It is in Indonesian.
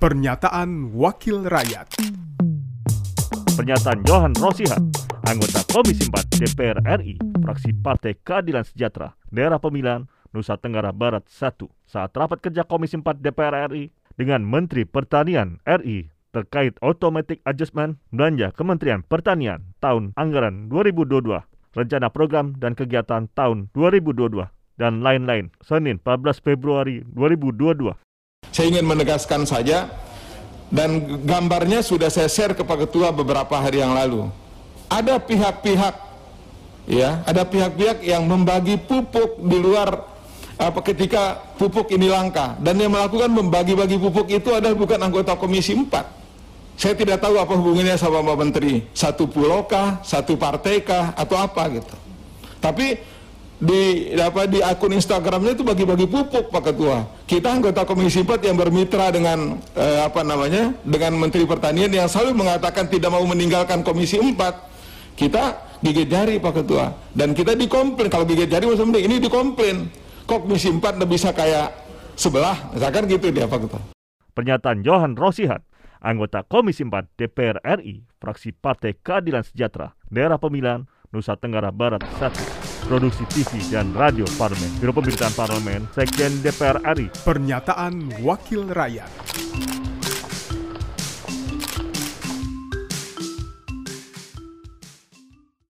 Pernyataan Wakil Rakyat Pernyataan Johan Rosihan, anggota Komisi 4 DPR RI, fraksi Partai Keadilan Sejahtera, daerah pemilihan Nusa Tenggara Barat 1, saat rapat kerja Komisi 4 DPR RI dengan Menteri Pertanian RI terkait automatic adjustment belanja Kementerian Pertanian tahun anggaran 2022, rencana program dan kegiatan tahun 2022, dan lain-lain, Senin 14 Februari 2022. Saya ingin menegaskan saja, dan gambarnya sudah saya share ke Pak Ketua beberapa hari yang lalu. Ada pihak-pihak, ya, ada pihak-pihak yang membagi pupuk di luar apa ketika pupuk ini langka dan yang melakukan membagi-bagi pupuk itu adalah bukan anggota Komisi 4. Saya tidak tahu apa hubungannya sama Pak Menteri. Satu pulau kah, satu partai kah, atau apa gitu. Tapi di apa di akun Instagramnya itu bagi-bagi pupuk Pak Ketua. Kita anggota Komisi 4 yang bermitra dengan eh, apa namanya dengan Menteri Pertanian yang selalu mengatakan tidak mau meninggalkan Komisi 4. Kita gigit jari Pak Ketua dan kita dikomplain kalau gigit jari maksudnya ini dikomplain. Kok Komisi 4 tidak bisa kayak sebelah, misalkan gitu dia Pak Ketua. Pernyataan Johan Rosihan, anggota Komisi 4 DPR RI, fraksi Partai Keadilan Sejahtera, daerah pemilihan Nusa Tenggara Barat 1. Produksi TV dan Radio Parlemen, Biro Pemberitaan Parlemen, Sekjen DPR RI. Pernyataan Wakil Rakyat